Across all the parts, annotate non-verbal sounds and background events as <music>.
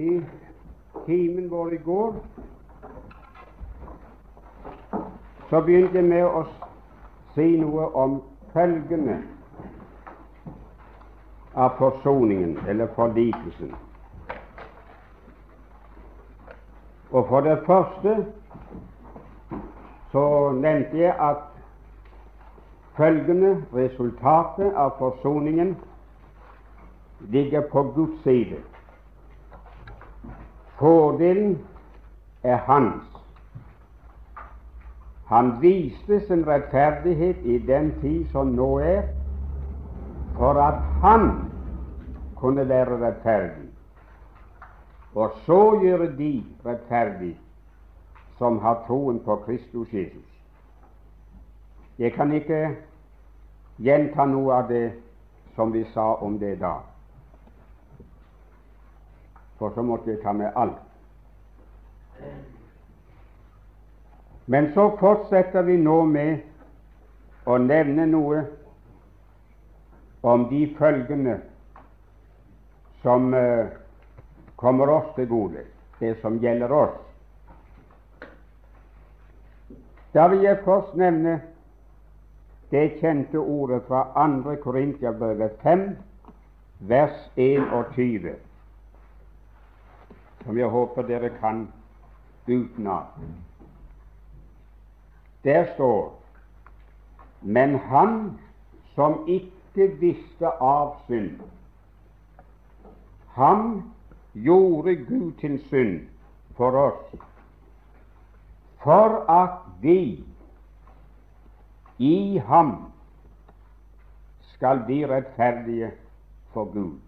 I timen vår i går så begynte jeg med å si noe om følgende av forsoningen, eller forlikelsen. Og for det første så nevnte jeg at følgende resultatet av forsoningen ligger på Guds side. Fordelen er hans. Han viste sin rettferdighet i den tid som nå er, for at han kunne være rettferdig, og så gjøre de rettferdig som har troen på Kristus Jesus. Jeg kan ikke gjenta noe av det som vi sa om det da, for så måtte jeg ta med alt. Men så fortsetter vi nå med å nevne noe om de følgene som uh, kommer oss til gode, det som gjelder oss. Da vil jeg først nevne det kjente ordet fra 2. Korintiabrevet 5, vers 21, som jeg håper dere kan utenat. Der står Men han som ikke visste av synd, ham gjorde Gud til synd for oss, for at vi i ham skal bli rettferdige for Gud.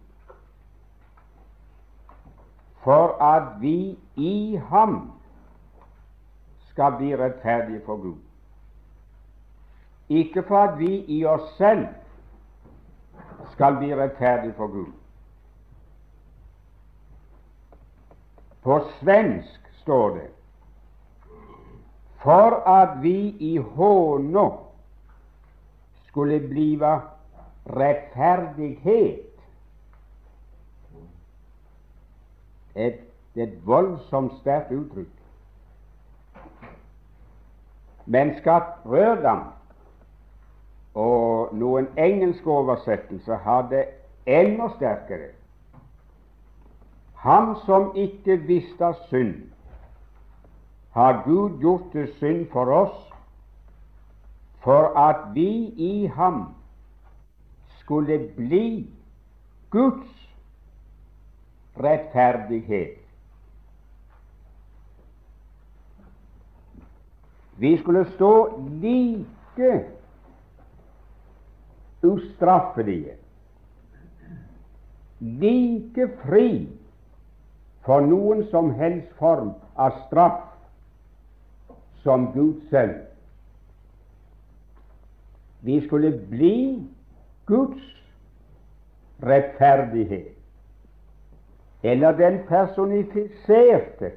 For at vi i ham skal bli rettferdige for Gud. Ikke for at vi i oss selv skal bli rettferdige for Gud. På svensk står det for at vi i håno skulle blive rettferdighet. Et, et voldsomt sterkt uttrykk. Men Skatt Rørdam og noen engelske oversettelser har det enda sterkere. Han som ikke visste av synd, har Gud gjort til synd for oss, for at vi i ham skulle bli Guds rettferdighet. Vi skulle stå like ustraffelige, like fri for noen som helst form av straff som Gud selv. Vi skulle bli Guds rettferdighet, eller den personifiserte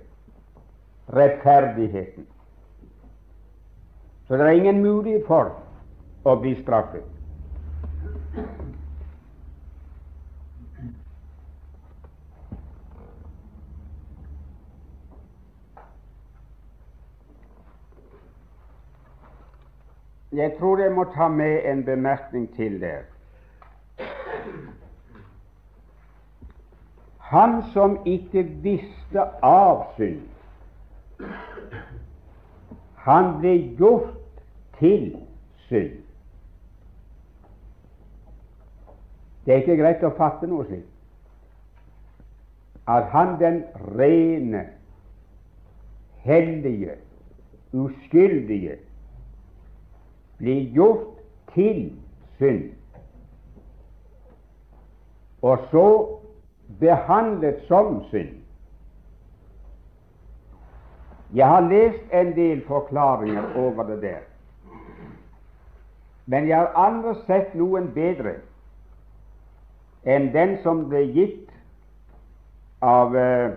rettferdigheten. Så det er ingen mulighet for å bli straffet. Jeg tror jeg må ta med en bemerkning til der. Han som ikke visste av synd, han ble gjort til synd. Det er ikke greit å fatte noe slikt. At han den rene, hellige, uskyldige blir gjort til synd, og så behandlet som synd. Jeg har lest en del forklaringer over det der, men jeg har aldri sett noen bedre enn den som ble gitt av uh,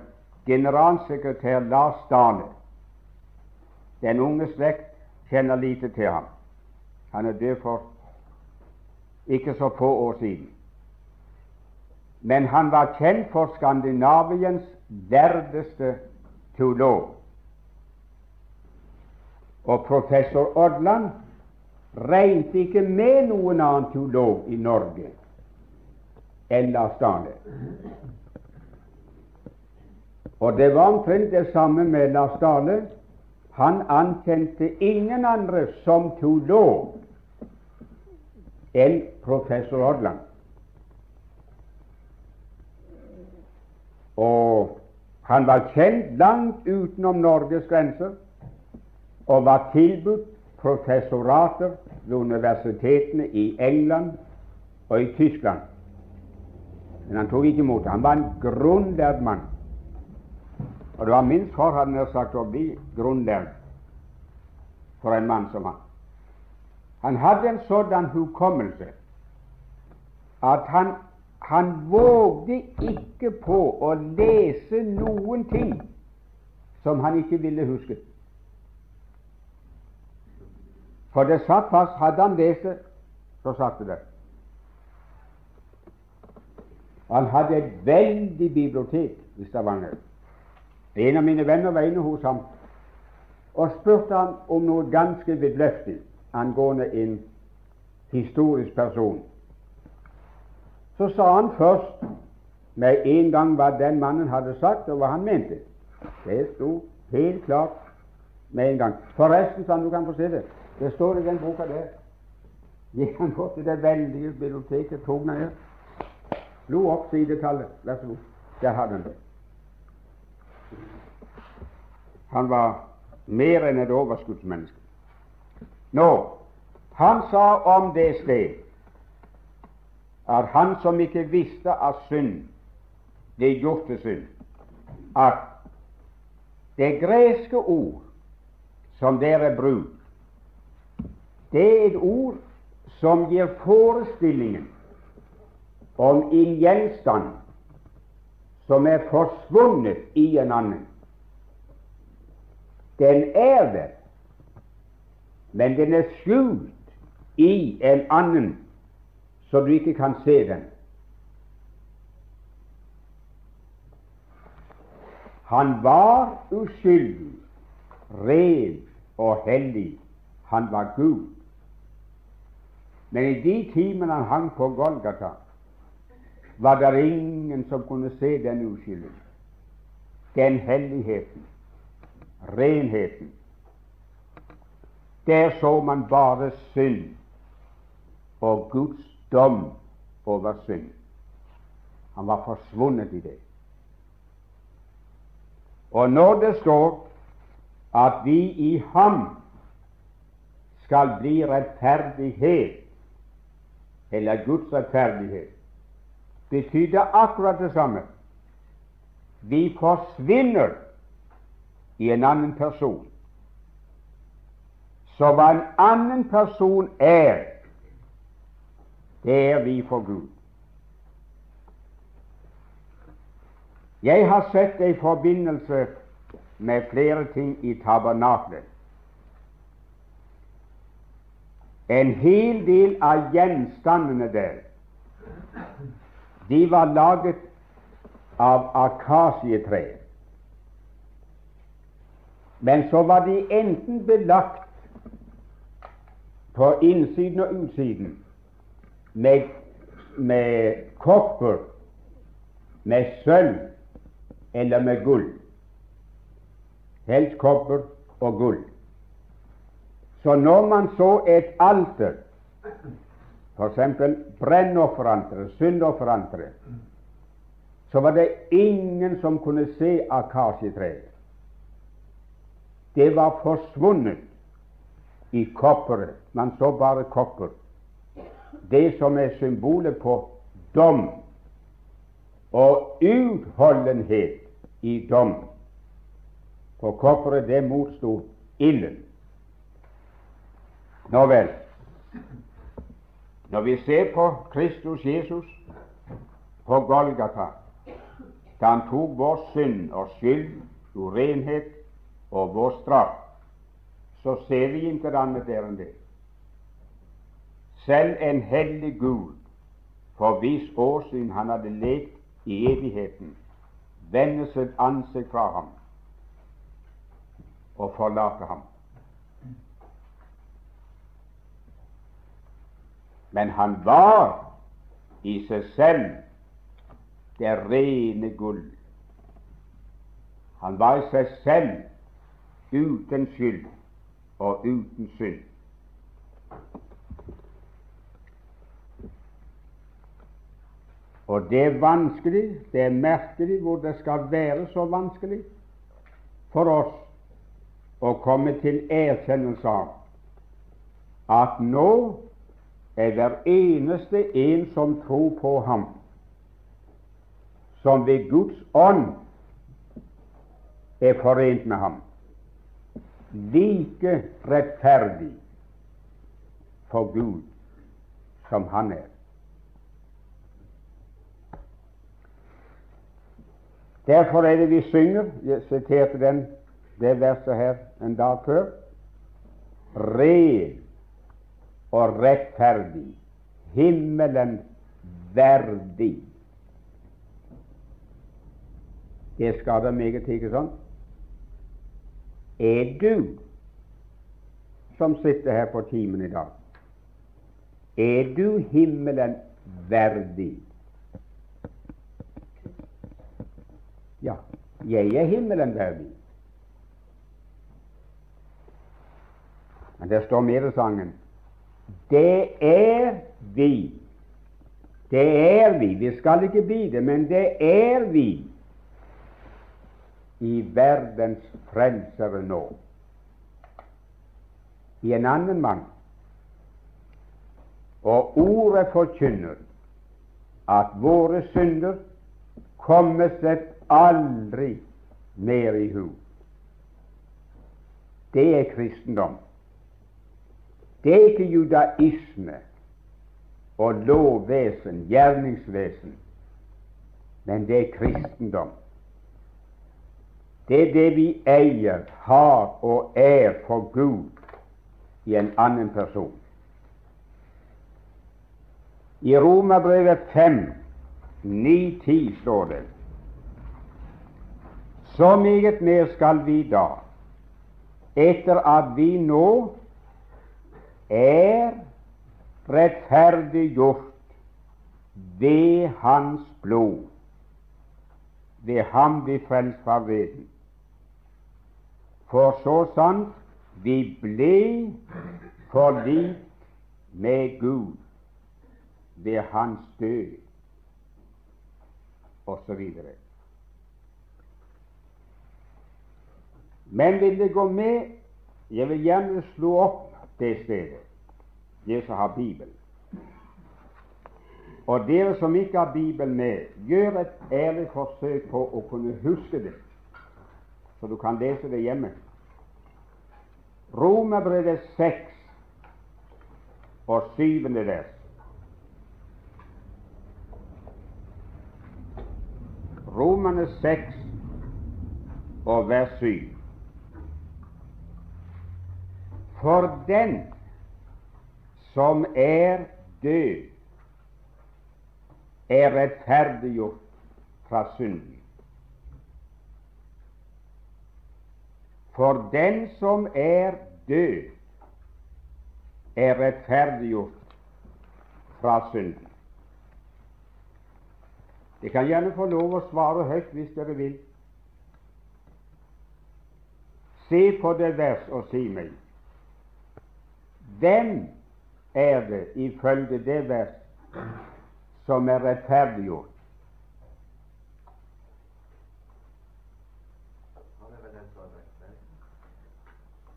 generalsekretær Lars Dale. Den unge slekt kjenner lite til ham. Han er død for ikke så få år siden. Men han var kjent for Skandinaviens verdeste teolog. Og professor Odland regnet ikke med noen annen teolog i Norge enn Lars Dale. Og det var omtrent det samme med Lars Dale. Han ankjente ingen andre som teolog enn professor Odland. Og han var kjent langt utenom Norges grenser og var tilbudt professorater ved universitetene i England og i Tyskland. Men han tok ikke imot. Han var en grunnlærd mann. Og det var minst for, hadde sagt, å bli grunnlærd for en mann som han. Han hadde en sådan hukommelse at han han vågde ikke på å lese noen ting som han ikke ville huske. For det satt fast. Hadde han lest det, så satt det der. Han hadde et veldig bibliotek i Stavanger. En av mine venner var inne hos ham og spurte ham om noe ganske vidløftig angående en historisk person. Så sa han først med en gang hva den mannen hadde sagt, og hva han mente. Det sto helt klart med en gang. Forresten, sa han, du kan få se det. Det står i den boka der. Gikk han bort til det veldige biblioteket, tok den her, slo opp sidetallet. Vær så god. Der hadde han det. Han var mer enn et overskuddsmenneske. Nå, han sa om det sted at han som ikke visste av synd det gjorde synd, at det greske ord som dere bruker, det er et ord som gir forestillingen om en gjenstand som er forsvunnet i en annen. Den er der, men den er skjult i en annen så du ikke kan se den. Han var uskyldig, ren og hellig. Han var Gud. Men i de timene han hang på Golgata, var det ingen som kunne se den uskylden, den helligheten, renheten. Der så man bare synd og Guds dom over synd. Han var forsvunnet i det. Og når det står at vi i ham skal bli rettferdighet, eller Guds rettferdighet, betyr det akkurat det samme. Vi forsvinner i en annen person. Så hva en annen person er, det er vi for Gud. Jeg har sett i forbindelse med flere ting i tabernaklet. En hel del av gjenstandene der de var laget av akasietre. Men så var de enten belagt på innsiden og utsiden med, med kopper, med sølv eller med gull. Helst kopper og gull. Så når man så et alter, f.eks. brennofferanteret, syndofferanteret, så var det ingen som kunne se akasjetreet. Det var forsvunnet i kopperet. Man så bare kopper det som er symbolet på dom og utholdenhet i dom. For kopperet, det motsto ilden. Nå vel, når vi ser på Kristus Jesus på Golgata, da han tok vår synd og skyld, urenhet og vår straff, så ser vi ikke annet der enn det. Selv en hellig Gud, for hvis åsyn han hadde lekt i evigheten, vende sitt ansikt fra ham og forlate ham. Men han var i seg selv det rene gull. Han var i seg selv uten skyld og uten synd. Og det er vanskelig, det er merkelig hvor det skal være så vanskelig for oss å komme til erkjennelse av at nå er hver eneste en som tror på ham, som ved Guds ånd er forent med ham, like rettferdig for Gud som han er. Derfor er det vi synger Jeg siterte den, det verset her en dag før. Ren og rettferdig, himmelen verdig. Det skader meget ikke sant? Er du som sitter her på timen i dag, er du himmelen verdig? Ja, jeg er himmelen verdig. Men det står mer i sangen det er vi. Det er vi. Vi skal ikke bli det, men det er vi i verdens frelsere nå. I en annen mann. Og ordet forkynner at våre synder kommer seg aldri mer i hu. Det er kristendom. Det er ikke judaisme og lovvesen, gjerningsvesen, men det er kristendom. Det er det vi eier, har og er for Gud i en annen person. I Romerbrevet 5, 9-10 står det Så meget mer skal vi da, etter at vi nå er rettferdiggjort ved Hans blod. Ved ham vi frelst fra veden. For så sant vi ble forlikt med Gud ved Hans død, osv. Men vil det gå med Jeg vil gjerne slå opp det stedet, dere som har Bibelen. Og dere som ikke har Bibelen med, gjør et ærlig forsøk på å kunne huske det, så du kan lese det hjemme. Romerbrevet 6 og syvende vers. Romerne 6 og vers 7. For den som er død, er rettferdiggjort fra synden. For den som er død, er rettferdiggjort fra synden. De kan gjerne få lov å svare høyt hvis dere vil. Se på det vers og si meg hvem er det ifølge det vers som er rettferdiggjort?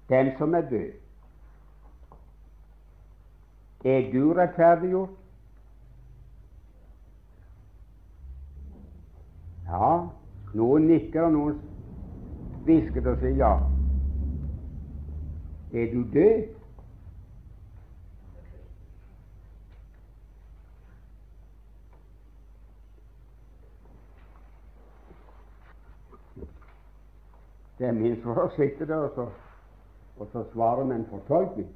Den som er død. Er du rettferdiggjort? Ja, noen nikker, og noen hvisker og sier ja. Er du død? Det er minst for å sitte der og så, og så svare med en fortolkning.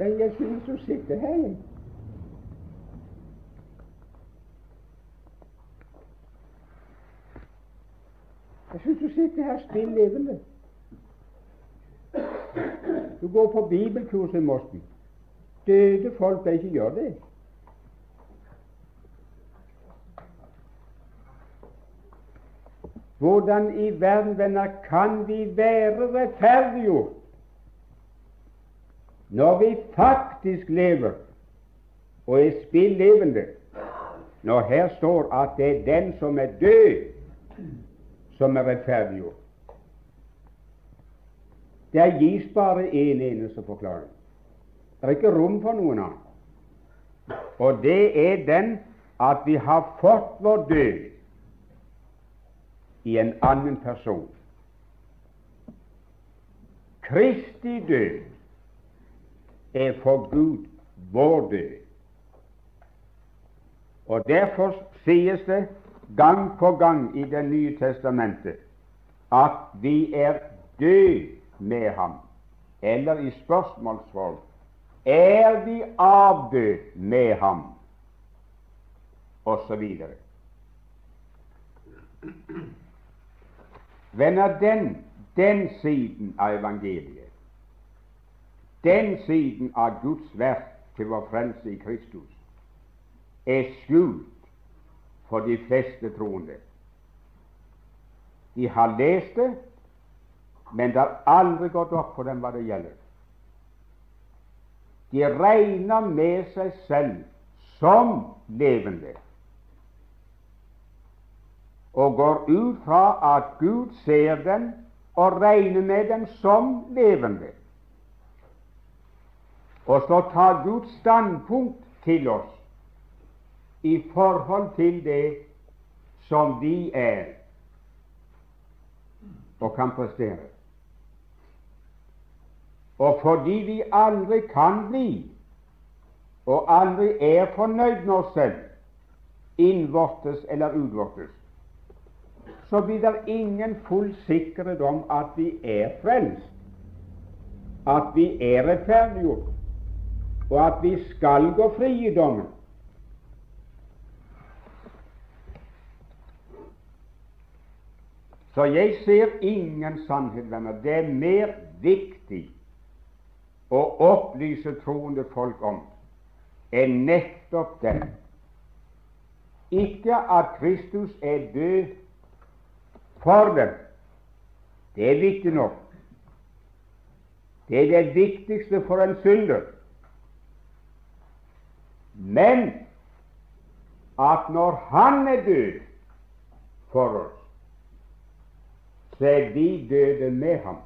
Men jeg synes du sitter her. Jeg. Syns du sitter her stille levende. Du går på bibelkurs i Mosten. Døde folk de ikke gjør det. Hvordan i verden, venner, kan vi være rettferdiggjort når vi faktisk lever og er spillevende, når her står at det er den som er død, som er rettferdiggjort? Det gis bare én en eneste forklaring. Det er ikke rom for noen annen. Og det er den at vi har fått vår død i en annen person. Kristi død er for Gud vår død. Og Derfor sies det gang på gang i Det nye testamentet at vi er død med ham, eller i spørsmålsform er vi avdød med ham, osv. Venner, den, den siden av evangeliet, den siden av Guds verk til vår frelse i Kristus, er skjult for de fleste troende. De har lest det, men det har aldri gått opp for dem hva det gjelder. De regner med seg selv som levende og går ut fra at Gud ser dem og regner med dem som levende. Og så tar Gud standpunkt til oss i forhold til det som vi er og kan prestere. Og fordi vi aldri kan bli, og aldri er fornøyd med oss selv, innvortes eller utvortes, så blir det ingen full sikkerhet om at vi er frelst, at vi er rettferdiggjort, og at vi skal gå fri i dommen. Så jeg ser ingen sannhet, venner. Det er mer viktig å opplyse troende folk om enn nettopp den. Ikke at Kristus er død for dem. Det er viktig nok. Det er det viktigste for en synder. Men at når Han er død for oss, så er vi døde med ham.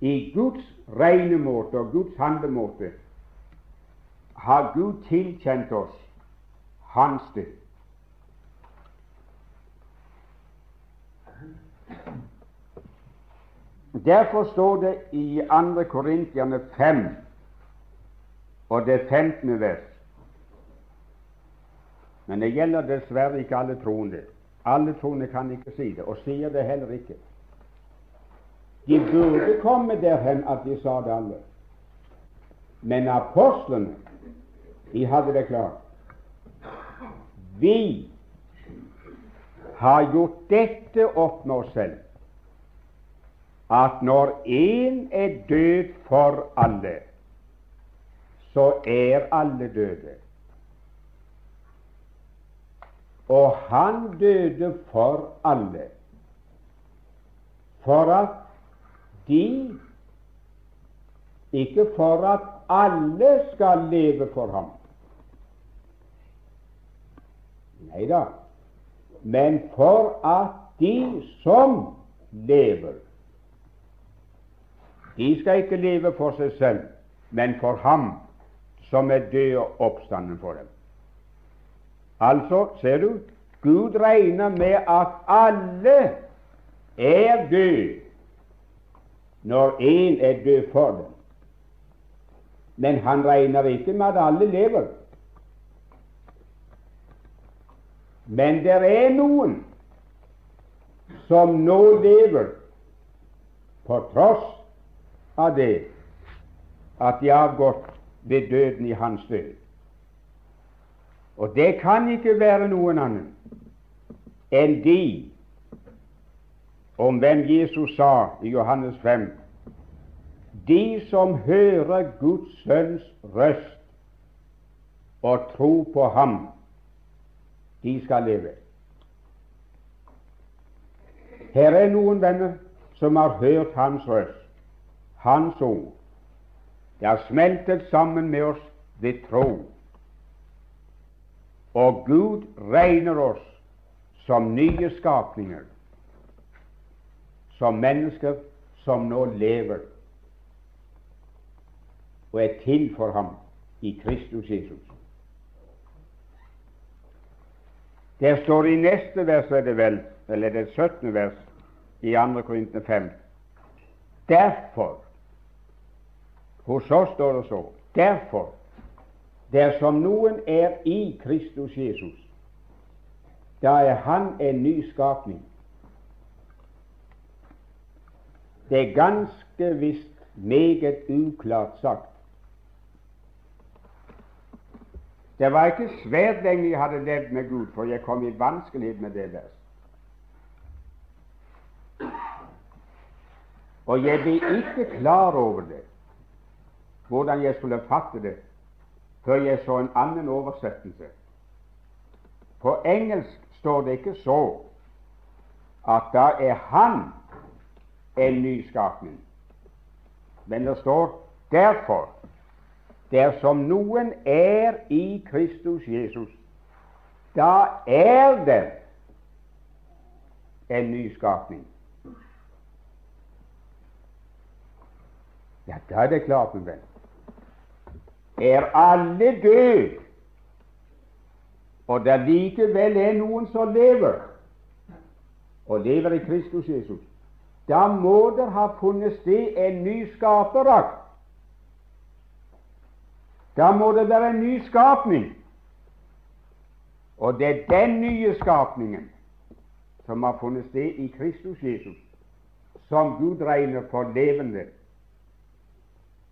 I Guds regnemåte og Guds handlemåte har Gud tilkjent oss hans død. Derfor står det i 2. Korintierne 5 og det 15. vers Men det gjelder dessverre ikke alle troende. Alle troende kan ikke si det, og sier det heller ikke. De burde komme derhen at de sa det alle. Men apostlene, de hadde det klart. Vi har gjort dette opp med oss selv, at når én er død for alle, så er alle døde. Og han døde for alle, for at de ikke for at alle skal leve for ham. Nei da, men for at de som lever De skal ikke leve for seg selv, men for ham som er død og oppstanden for dem. Altså, ser du, Gud regner med at alle er døde når én er død for dem. Men han regner ikke med at alle lever. Men det er noen som nå lever på tross av det at de har gått ved døden i hans død. Og det kan ikke være noen annen enn de om hvem Jesus sa i Johannes 5 de som hører Guds sønns røst og tror på ham, de skal leve. Her er noen venner som har hørt Hans røst, Hans ord. Det har smeltet sammen med oss ved tro. Og Gud regner oss som nye skapninger, som mennesker som nå lever og er til for ham i Kristus Jesus. Der står det i neste vers, er det vel, eller det 17. vers i 2. Korintene 5. Derfor Hos oss står det så. Derfor, dersom noen er i Kristus Jesus, da er han en ny skapning. Det er ganske visst meget uklart sagt. Det var ikke svært lenge jeg hadde levd med Gud, for jeg kom i vanskelighet med det verset. Og jeg ble ikke klar over det, hvordan jeg skulle fatte det, før jeg så en annen oversettelse. På engelsk står det ikke så at da er han en nyskapning, men det står derfor dersom noen er i Kristus Jesus, da er det en nyskapning. Ja, da er det klart, min venn. Er alle døde, og det likevel er noen som lever, og lever i Kristus Jesus, da må det ha funnet sted en ny skaperakt. Da må det være en ny skapning. Og det er den nye skapningen som har funnet sted i Kristus Jesus, som Gud regner for levende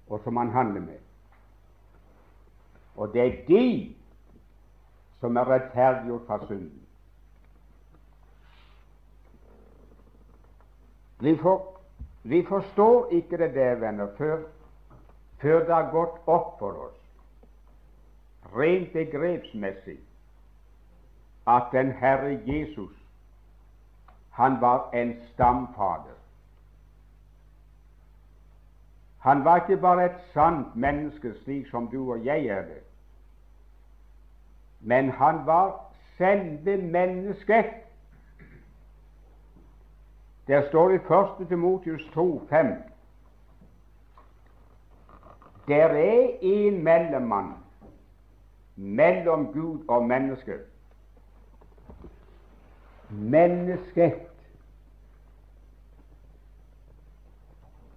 og som han handler med. Og det er de som er rettferdiggjort fra synden. Vi, for, vi, forstår ikke det der, venner, før, før det har gått opp for oss, rent begrepsmessig, at den Herre Jesus, han var en stamfader. Han var ikke bare et sant menneske, slik som du og jeg er det, men han var selve mennesket. Der står i 1. Timotius 2, 5 Der er en mellommann mellom Gud og mennesket. Mennesket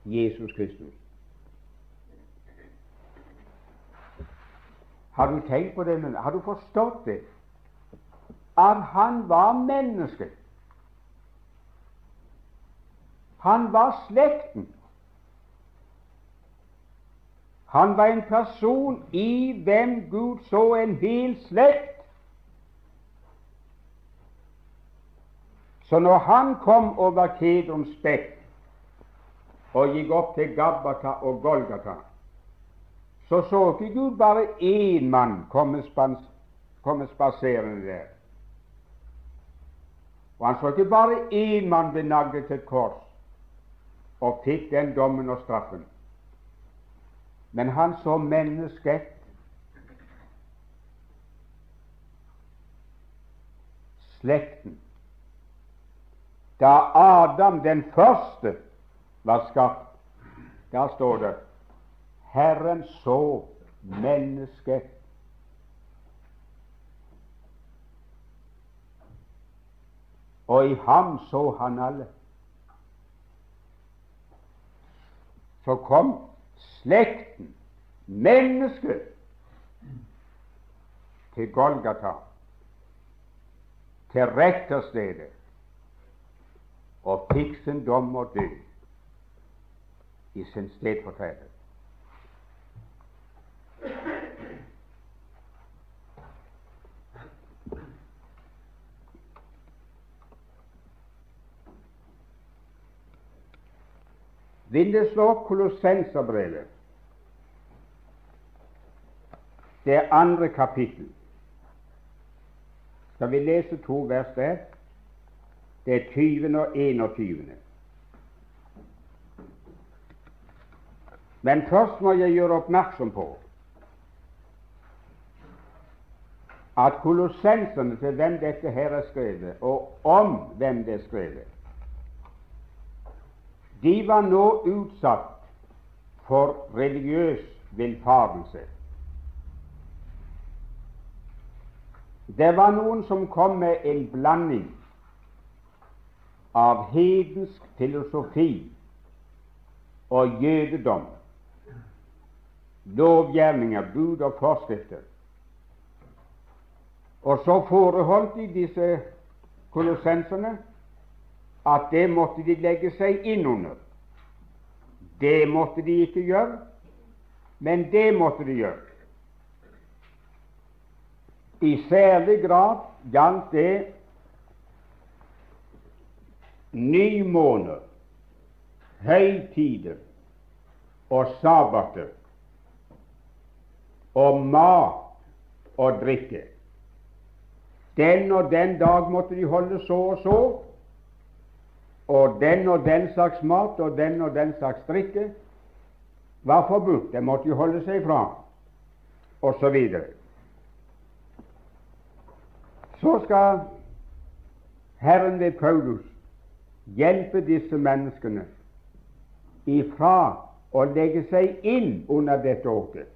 Jesus Kristus. Har du tenkt på det? Men har du forstått det? At han var menneske. Han var slekten. Han var en person i hvem Gud så en hel slekt. Så når han kom over Kedrons bekk og gikk opp til Gabbata og Golgata, så så ikke Gud bare én mann komme, spans, spaserende der. Og han så ikke bare én mann bli naglet til kors og fikk den dommen og straffen. Men han så mennesket slekten. Da Adam den første var skapt, da står det Herren så mennesket. Og i ham så han alle. Så kom slekten, mennesket, til Golgata, til retterstedet, og fikk sin dom og død i sin stedfortreder. Vil det slå Kolossenserbrevet, det andre kapittel? Skal vi lese to vers der? Det er 20. og 21. Men først må jeg gjøre oppmerksom på at kolossensene til hvem dette her er skrevet, og om hvem det er skrevet, de var nå utsatt for religiøs villfarelse. Det var noen som kom med en blanding av hedensk filosofi og jødedom, lovgjerninger, bud og forskrifter. Og så foreholdt de disse kolossenserne at det måtte de legge seg innunder. Det måtte de ikke gjøre, men det måtte de gjøre. I særlig grad gjaldt det nymåner, høytider og sabbater og mat og drikke. Den og den dag måtte de holde så og så, og den og den slags mat og den og den slags drikke var forbudt. Det måtte de holde seg fra, osv. Så, så skal Herren ved Paulus hjelpe disse menneskene ifra å legge seg inn under dette åket.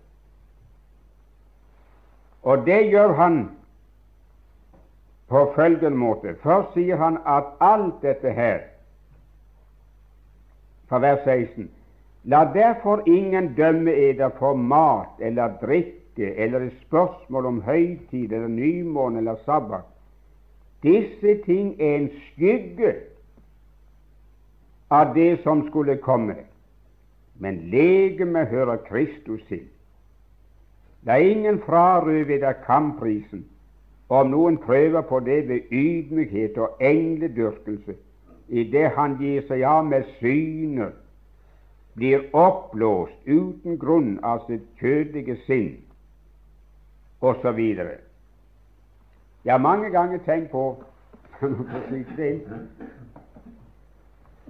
Og det gjør han på følgende måte. Først sier han at alt dette her, fra vers 16 La derfor ingen dømme eder for mat eller drikke eller et spørsmål om høytid eller nymåne eller sabbat. Disse ting er en skygge av det som skulle komme, men legemet hører Kristus til. La ingen frarøve deg kampprisen om noen prøver på det ved ydmykhet og engledyrkelse, idet han gir seg av med syner, blir oppblåst uten grunn av sitt kjødelige sinn, osv. Jeg har mange ganger tenkt på <laughs>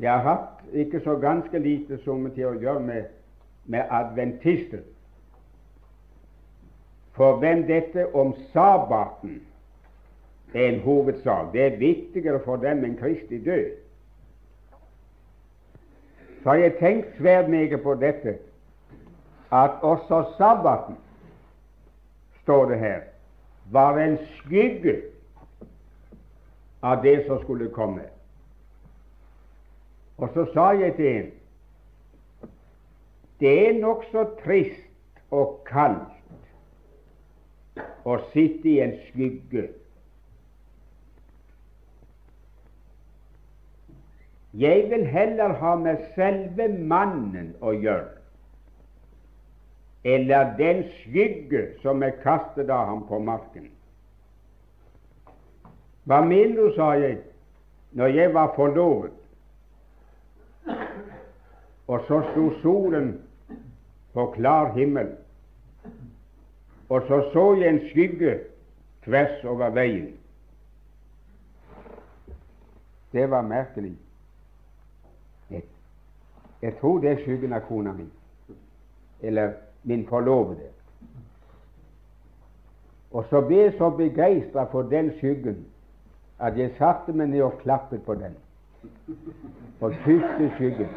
Jeg har hatt ikke så ganske lite som til å gjøre med, med adventister. For hvem dette om sabbaten er en hovedsak. Det er viktigere for dem enn Kristi død. Så har jeg tenkt svært meget på dette, at også sabbaten, står det her, var en skygge av det som skulle komme. Og så sa jeg til en det er nokså trist og kaldt å sitte i en skygge Jeg vil heller ha med selve mannen å gjøre, eller den skygge som er kastet av ham på marken. Hva mener du, sa jeg, når jeg var forlovet, og så sto solen på klar himmel, og så så jeg en skygge tvers over veien. Det var merkelig. Jeg tror det er skyggen av kona mi, eller min forlovede. Og så ble jeg så begeistra for den skyggen at jeg satte meg ned og klappet på den. Og kysste skyggen.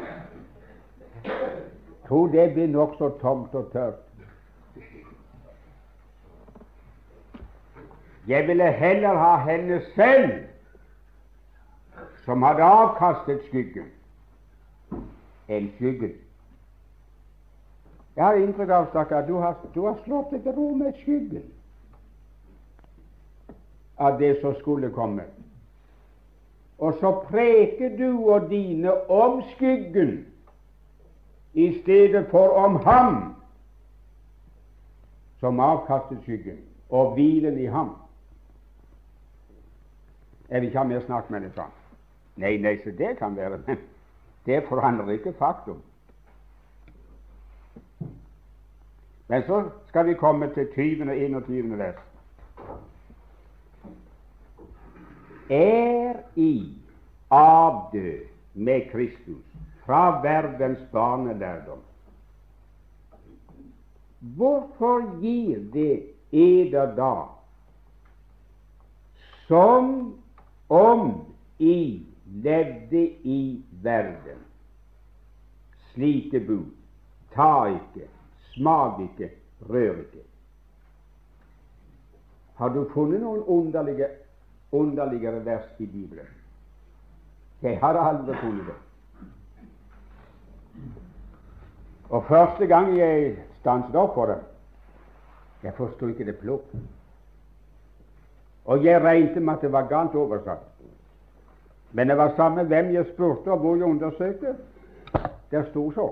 Tror det blir nokså tomt og tørt. Jeg ville heller ha henne selv som hadde avkastet skyggen enn skyggen. Jeg har inntrykk av stakkar, du du har slått deg til ro med skyggen av det som skulle komme. Og så preker du og dine om skyggen i stedet for om ham som avkastet skyggen, og hvilen i ham. Jeg vil ikke ha mer snakk med det sånn. Nei, nei, så det kan være. Det forandrer ikke faktum. Men så skal vi komme til 20. og 21. vers. Er i avdød med Kristus fra verdens barnelærdom. Hvorfor gir det eder da som om i levde i verden, slike bud, ta ikke, smak ikke, rør ikke. Har du funnet noen underlige, underligere vers i Bibelen? Jeg har aldri funnet det. Og første gang jeg stanset opp for det, jeg forsto ikke det plukk. Og jeg regnet med at det var galt oversatt. Men det var samme hvem jeg spurte og hvor jeg undersøkte. Der sto så.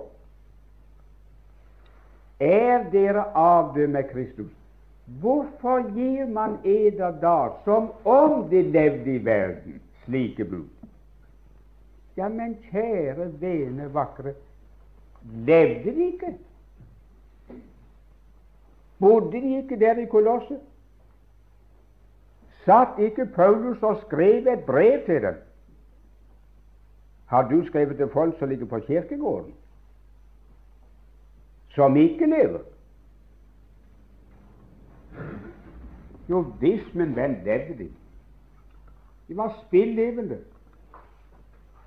Er dere avdøde med Kristus? Hvorfor gir man eder da, som om de levde i verden, slike bud? Ja, men kjære, vene, vakre, levde de ikke? Bodde de ikke der i kolosset? Satt ikke Paulus og skrev et brev til dem? Har du skrevet til folk som ligger på kirkegården, som ikke lever? Jo visst, men hvem levde de? De var spillevende.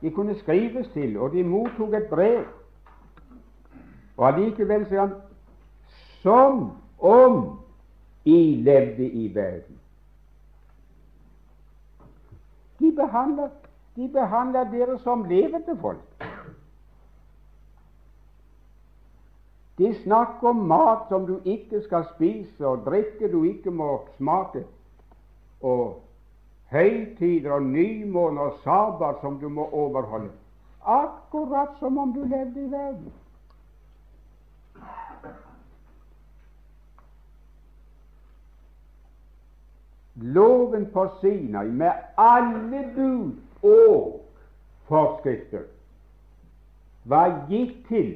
De kunne skrives til, og de mottok et brev. Og allikevel sier han som om I levde i verden. De behandler, de behandler dere som levende folk. De snakker om mat som du ikke skal spise, og drikke du ikke må smake, og høytider og nymåner og sabbat som du må overholde. Akkurat som om du levde i verden. Loven på Sinai med alle bud og forskrifter var gitt til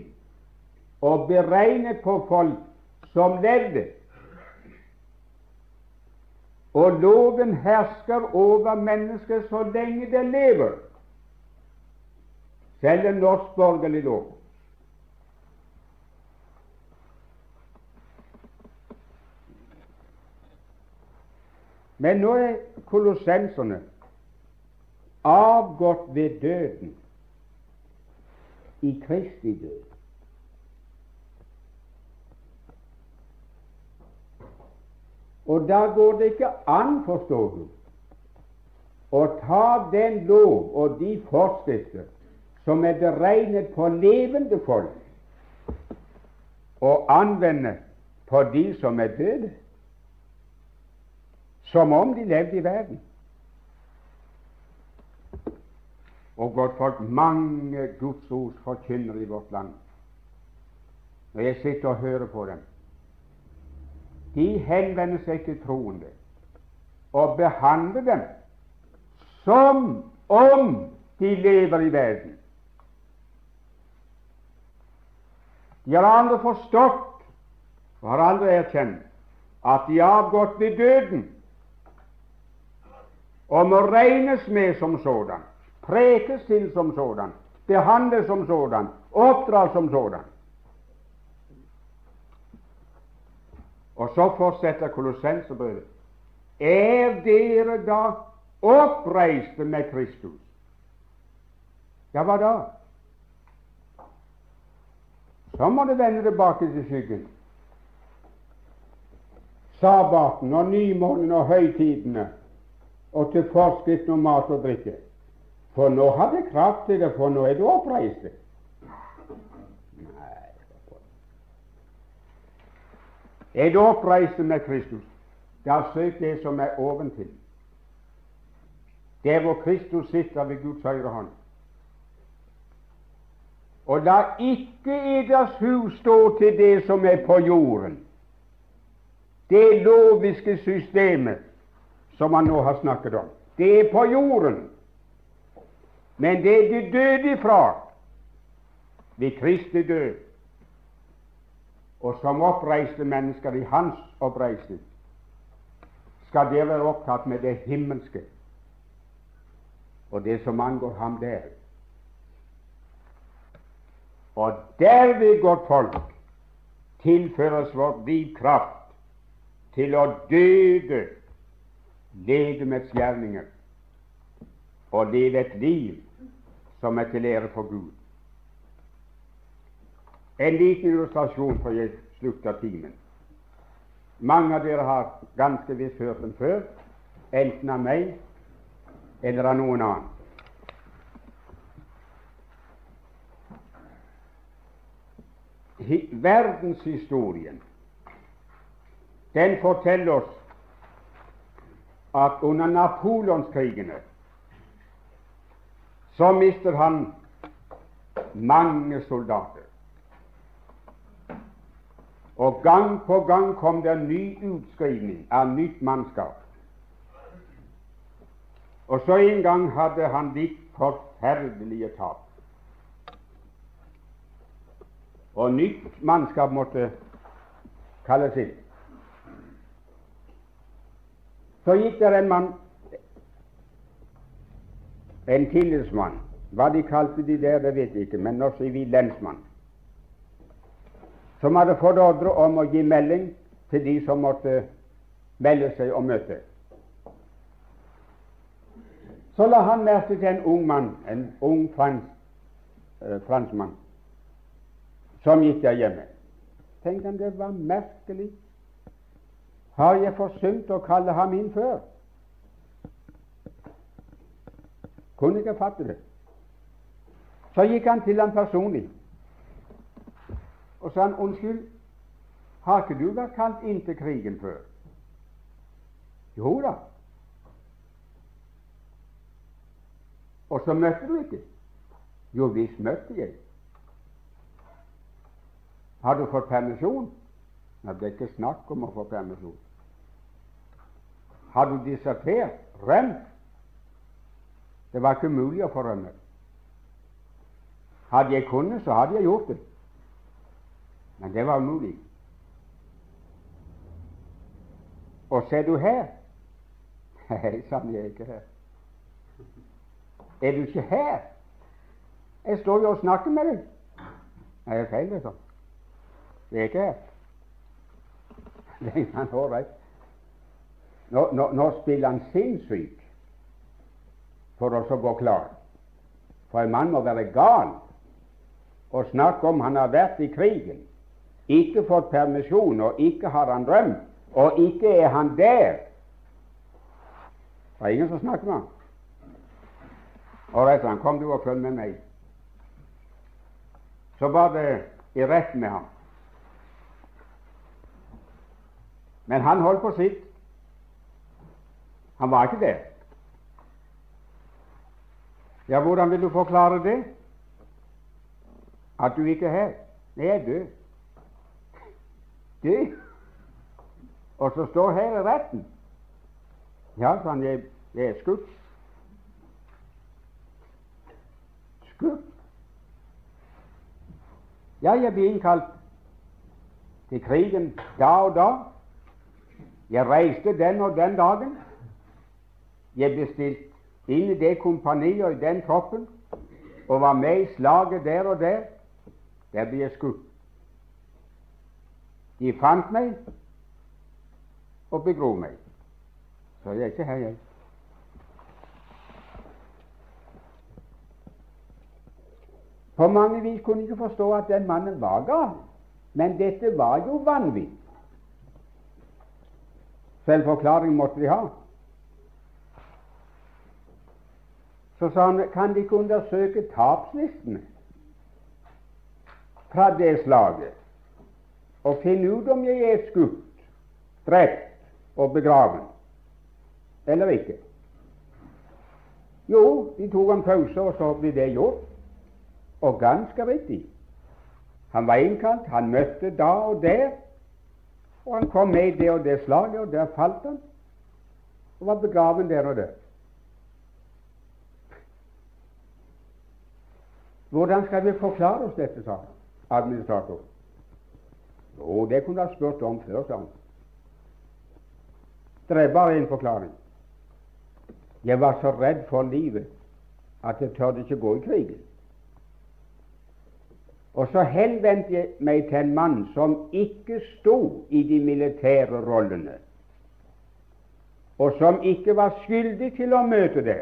og beregnet på folk som levde. Og loven hersker over mennesket så lenge det lever, selv en norsk borgerlig lov. Men nå er kolossenserne avgått ved døden, i Kristi død. Og da går det ikke an, forstår du, å ta den lov og de forskrifter som er beregnet på levende folk, og anvende på de som er døde som om de levde i verden. Og godt folk, mange Guds ords i vårt land, når jeg sitter og hører på dem, de henvender seg til troende og behandler dem som om de lever i verden. De har aldri forstått og har aldri erkjent at de har avgått ved døden og må regnes med som sådan, prekes til som sådan, behandles som sådan, oppdras som sådan. Og så fortsetter Kolossenserbrevet. Er dere da oppreiste med Kristus? Ja, hva da? Så må det vende tilbake til skyggen. Sabbaten og nymånen og høytidene og til forskriften om mat og drikke. For nå har det kraft til det, for nå er du oppreist. Er du oppreist med Kristus, da søk det som er oventil. Der hvor Kristus sitter ved Guds høyre hånd. Og la ikke eders hus stå til det som er på jorden, det loviske systemet som han nå har snakket om. Det er på jorden, men det de døde ifra ved Kristi død. og som oppreiste mennesker i hans oppreisning, skal dere være opptatt med det himmelske og det som angår ham der. Og derved, godt folk, tilføres vår liv kraft til å døde legemets gjerninger og leve et liv som er til ære for Gud. En liten illustrasjon før jeg slutter timen. Mange av dere har ganske visst hørt den før, enten av meg eller av noen annen. Verdenshistorien den forteller oss at under napoleonskrigene så mister han mange soldater. Og gang på gang kom det en ny utskrivning av nytt mannskap. Og så en gang hadde han litt forferdelige tap. Og nytt mannskap måtte kalles inn. Så gikk der en mann, en tillitsmann. Hva de kalte de der, det vet jeg ikke, men nå sier vi lensmann. Som hadde fått ordre om å gi melding til de som måtte melde seg og møte. Så la han merke til en ung mann, en ung frans, eh, franskmann, som gikk der hjemme. Tenk om det var merkelig. Har jeg forsømt å kalle ham inn før? Kunne ikke fatte det. Så gikk han til ham personlig og sa han, 'Unnskyld, har ikke du vært kalt inn til krigen før?' Jo da. Og så møtte du ikke? Jo visst møtte jeg. Har du fått permisjon? Nei, det er ikke snakk om å få permisjon. Har du desertert, Rømt? Det var ikke mulig å få rømme. Hadde jeg kunnet, så hadde jeg gjort det. Men det var umulig. Og ser du her Nei, sann, jeg er ikke her. Er du ikke her? Jeg står jo og snakker med deg. Nei, det er feil, det. sånn. Jeg er ikke her. Det er han ålreit. Nå, nå, nå spiller han sinnssyk for oss å gå klar. For en mann må være gal og snakke om han har vært i krigen, ikke fått permisjon, og ikke har han drømt, og ikke er han der. Det er ingen som snakker med ham. Ålreit, kom du og følg med meg. Så var det i rett med ham. Men han holdt på sitt. Han var ikke der. Ja, hvordan vil du forklare det? At du ikke er her? Nei, jeg er død. Død? Og så står her i retten. Ja, sånn, jeg, jeg er skutt. Skutt? Ja, jeg ble innkalt til krigen da og da. Jeg reiste den og den dagen. Jeg ble stilt inn i det kompaniet og i den troppen og var med i slaget der og der. Der ble jeg skutt. De fant meg og begrov meg. Så jeg er ikke her, jeg. På mange vis kunne jeg ikke forstå at den mannen var gal, men dette var jo vanvitt. Så en forklaring måtte de ha. Så sa han, kan de ikke undersøke tapslisten fra det slaget og finne ut om jeg er skutt, drept og begraven eller ikke? Jo, de tok en pause, og så ble det gjort. Og ganske riktig. Han var innkalt, han møtte da og der, og han kom med i det og det slaget, og der falt han, og var begraven der og der. Hvordan skal vi forklare oss dette, sa administrator? Jo, det kunne du ha spurt om før, sa han. Det er bare én forklaring. Jeg var så redd for livet at jeg tørde ikke gå i krigen. Og så henvendte jeg meg til en mann som ikke sto i de militære rollene, og som ikke var skyldig til å møte det.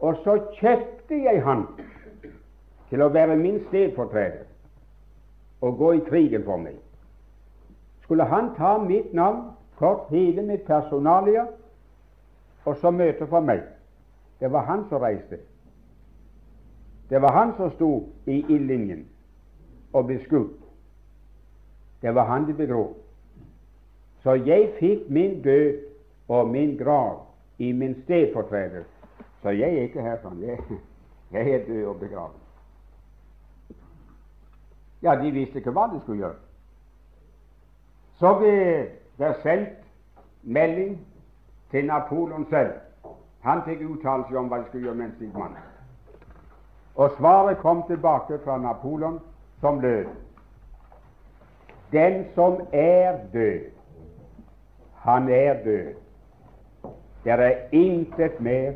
Og så kjøpte jeg han til å være min stedfortreder og gå i krigen for meg. Skulle han ta mitt navn, kort hele mitt personalia, og så møte for meg? Det var han som reiste. Det var han som sto i ildlinjen og ble skutt. Det var han de bedro. Så jeg fikk min død og min grav i min stedfortreder. Så jeg er ikke her sånn. Jeg, jeg er død og begravet. Ja, de visste ikke hva de skulle gjøre. Så ble det sendt melding til Napoleon selv. Han fikk uttalelse om hva de skulle gjøre med en slik mann. Og svaret kom tilbake fra Napoleon, som lød Den som er død, han er død. Det er intet mer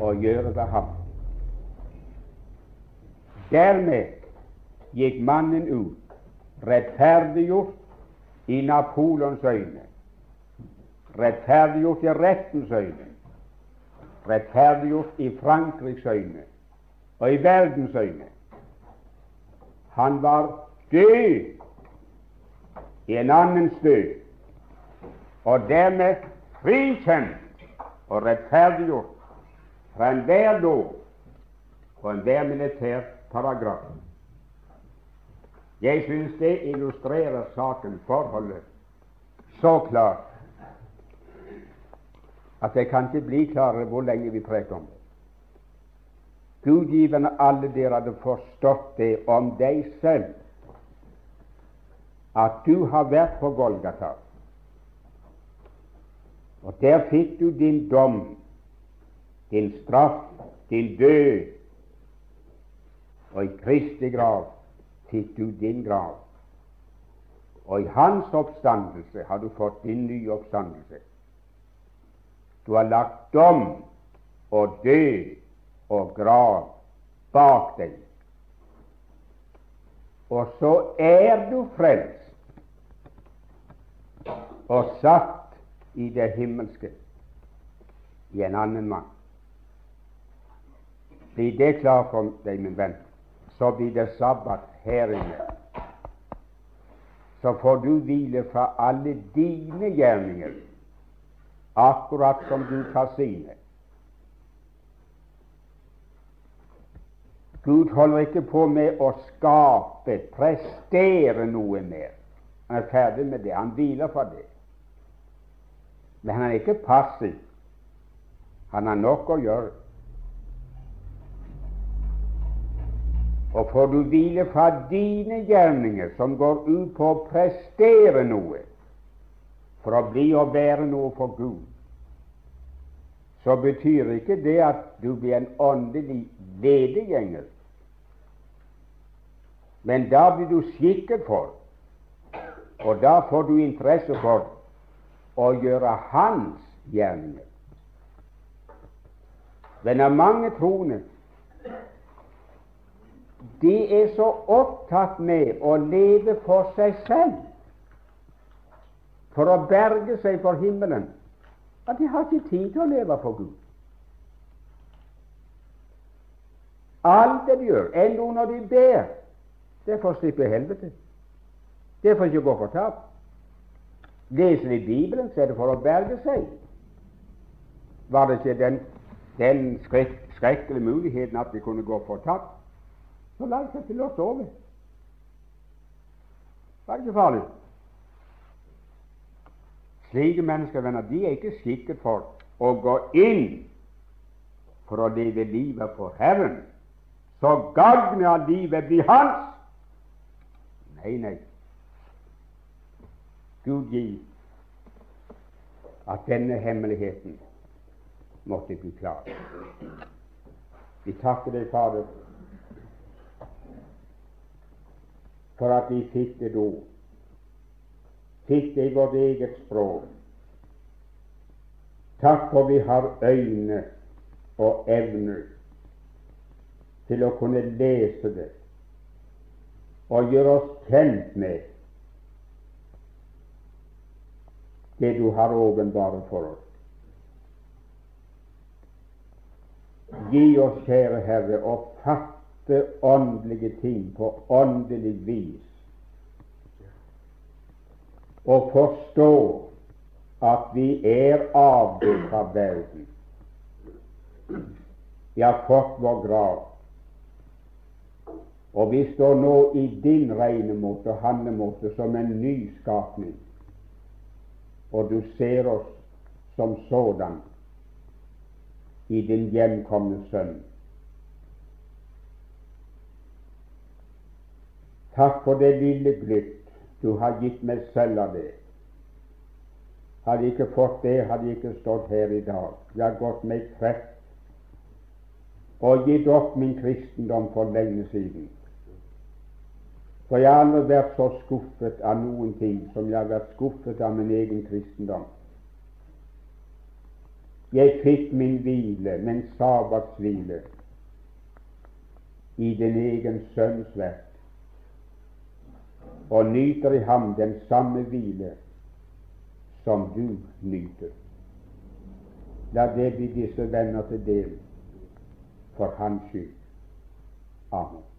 å gjøre ved ham. Dermed gikk mannen ut, rettferdiggjort i Napoleons øyne, rettferdiggjort i rettens øyne, rettferdiggjort i Frankrikes øyne og i verdens øyne. Han var død i en annens død, og dermed frikjent og rettferdiggjort fra enhver lov og enhver militær paragraf. Jeg synes det illustrerer saken, forholdet, så klart at det kan ikke bli klarere hvor lenge vi preker om det. Gudgivende alle dere hadde forstått det om deg selv, at du har vært på Golgata. Og der fikk du din dom, din straff, til død, og i Kristi grav fikk du din grav. Og i hans oppstandelse har du fått din nye oppstandelse. Du har lagt dom og død og grav bak deg. Og så er du frelst og satt i det himmelske i en annen mann. Blir det klart for deg, min venn, så blir det sabbat her inne, så får du hvile fra alle dine gjerninger, akkurat som du tar sine. Gud holder ikke på med å skape, prestere noe mer. Han er ferdig med det. Han hviler fra det. Men han er ikke passiv. Han har nok å gjøre. Og får du hvile fra dine gjerninger, som går ut på å prestere noe for å bli og være noe for Gud, så betyr ikke det at du blir en åndelig vedegjenger. Men da blir du skikket for, og da får du interesse for, å gjøre hans gjerninger. Men av mange troende de er så opptatt med å leve for seg selv, for å berge seg for himmelen, at de har ikke tid til å leve for Gud. Alt det de gjør, enda når de ber, det er for å slippe helvete. Det er for ikke å gå fortapt. Leser de Bibelen, så er det for å berge seg. Var det ikke den, den skrekk, skrekkelige muligheten at de kunne gå fortapt? Så la seg til å sove. Det er ikke farlig. Slike mennesker venner, de er ikke skikket for å gå inn for å leve livet for Herren, så gagnet av livet blir hans. Nei, nei. Gud gi at denne hemmeligheten måtte bli klar. Vi takker deg, Fader, for at vi fikk det ord, fikk det i vårt eget språk. Takk for vi har øyne og evner til å kunne lese det og gjøre oss kjent med det du har åpenbart for oss. Gi oss, kjære Herre, å fatte åndelige ting på åndelig vis og forstå at vi er avgjort fra verden. Vi har fått vår grav. Og vi står nå i din regnemåte og handlemåte som en nyskapning. Og du ser oss som sådan i din hjemkomne Sønn. Takk for det lille glipp du har gitt meg selv av det. Hadde jeg ikke fått det, hadde jeg ikke stått her i dag. Jeg har gått meg trett og gitt opp min kristendom for lenge siden. For jeg har aldri vært så skuffet av noen ting som jeg har vært skuffet av min egen kristendom. Jeg fikk min hvile, min sabbatshvile, i din egen sønns verk, og nyter i ham den samme hvile som du nyter. La det bli disse venner til del for hans skyld. Amen.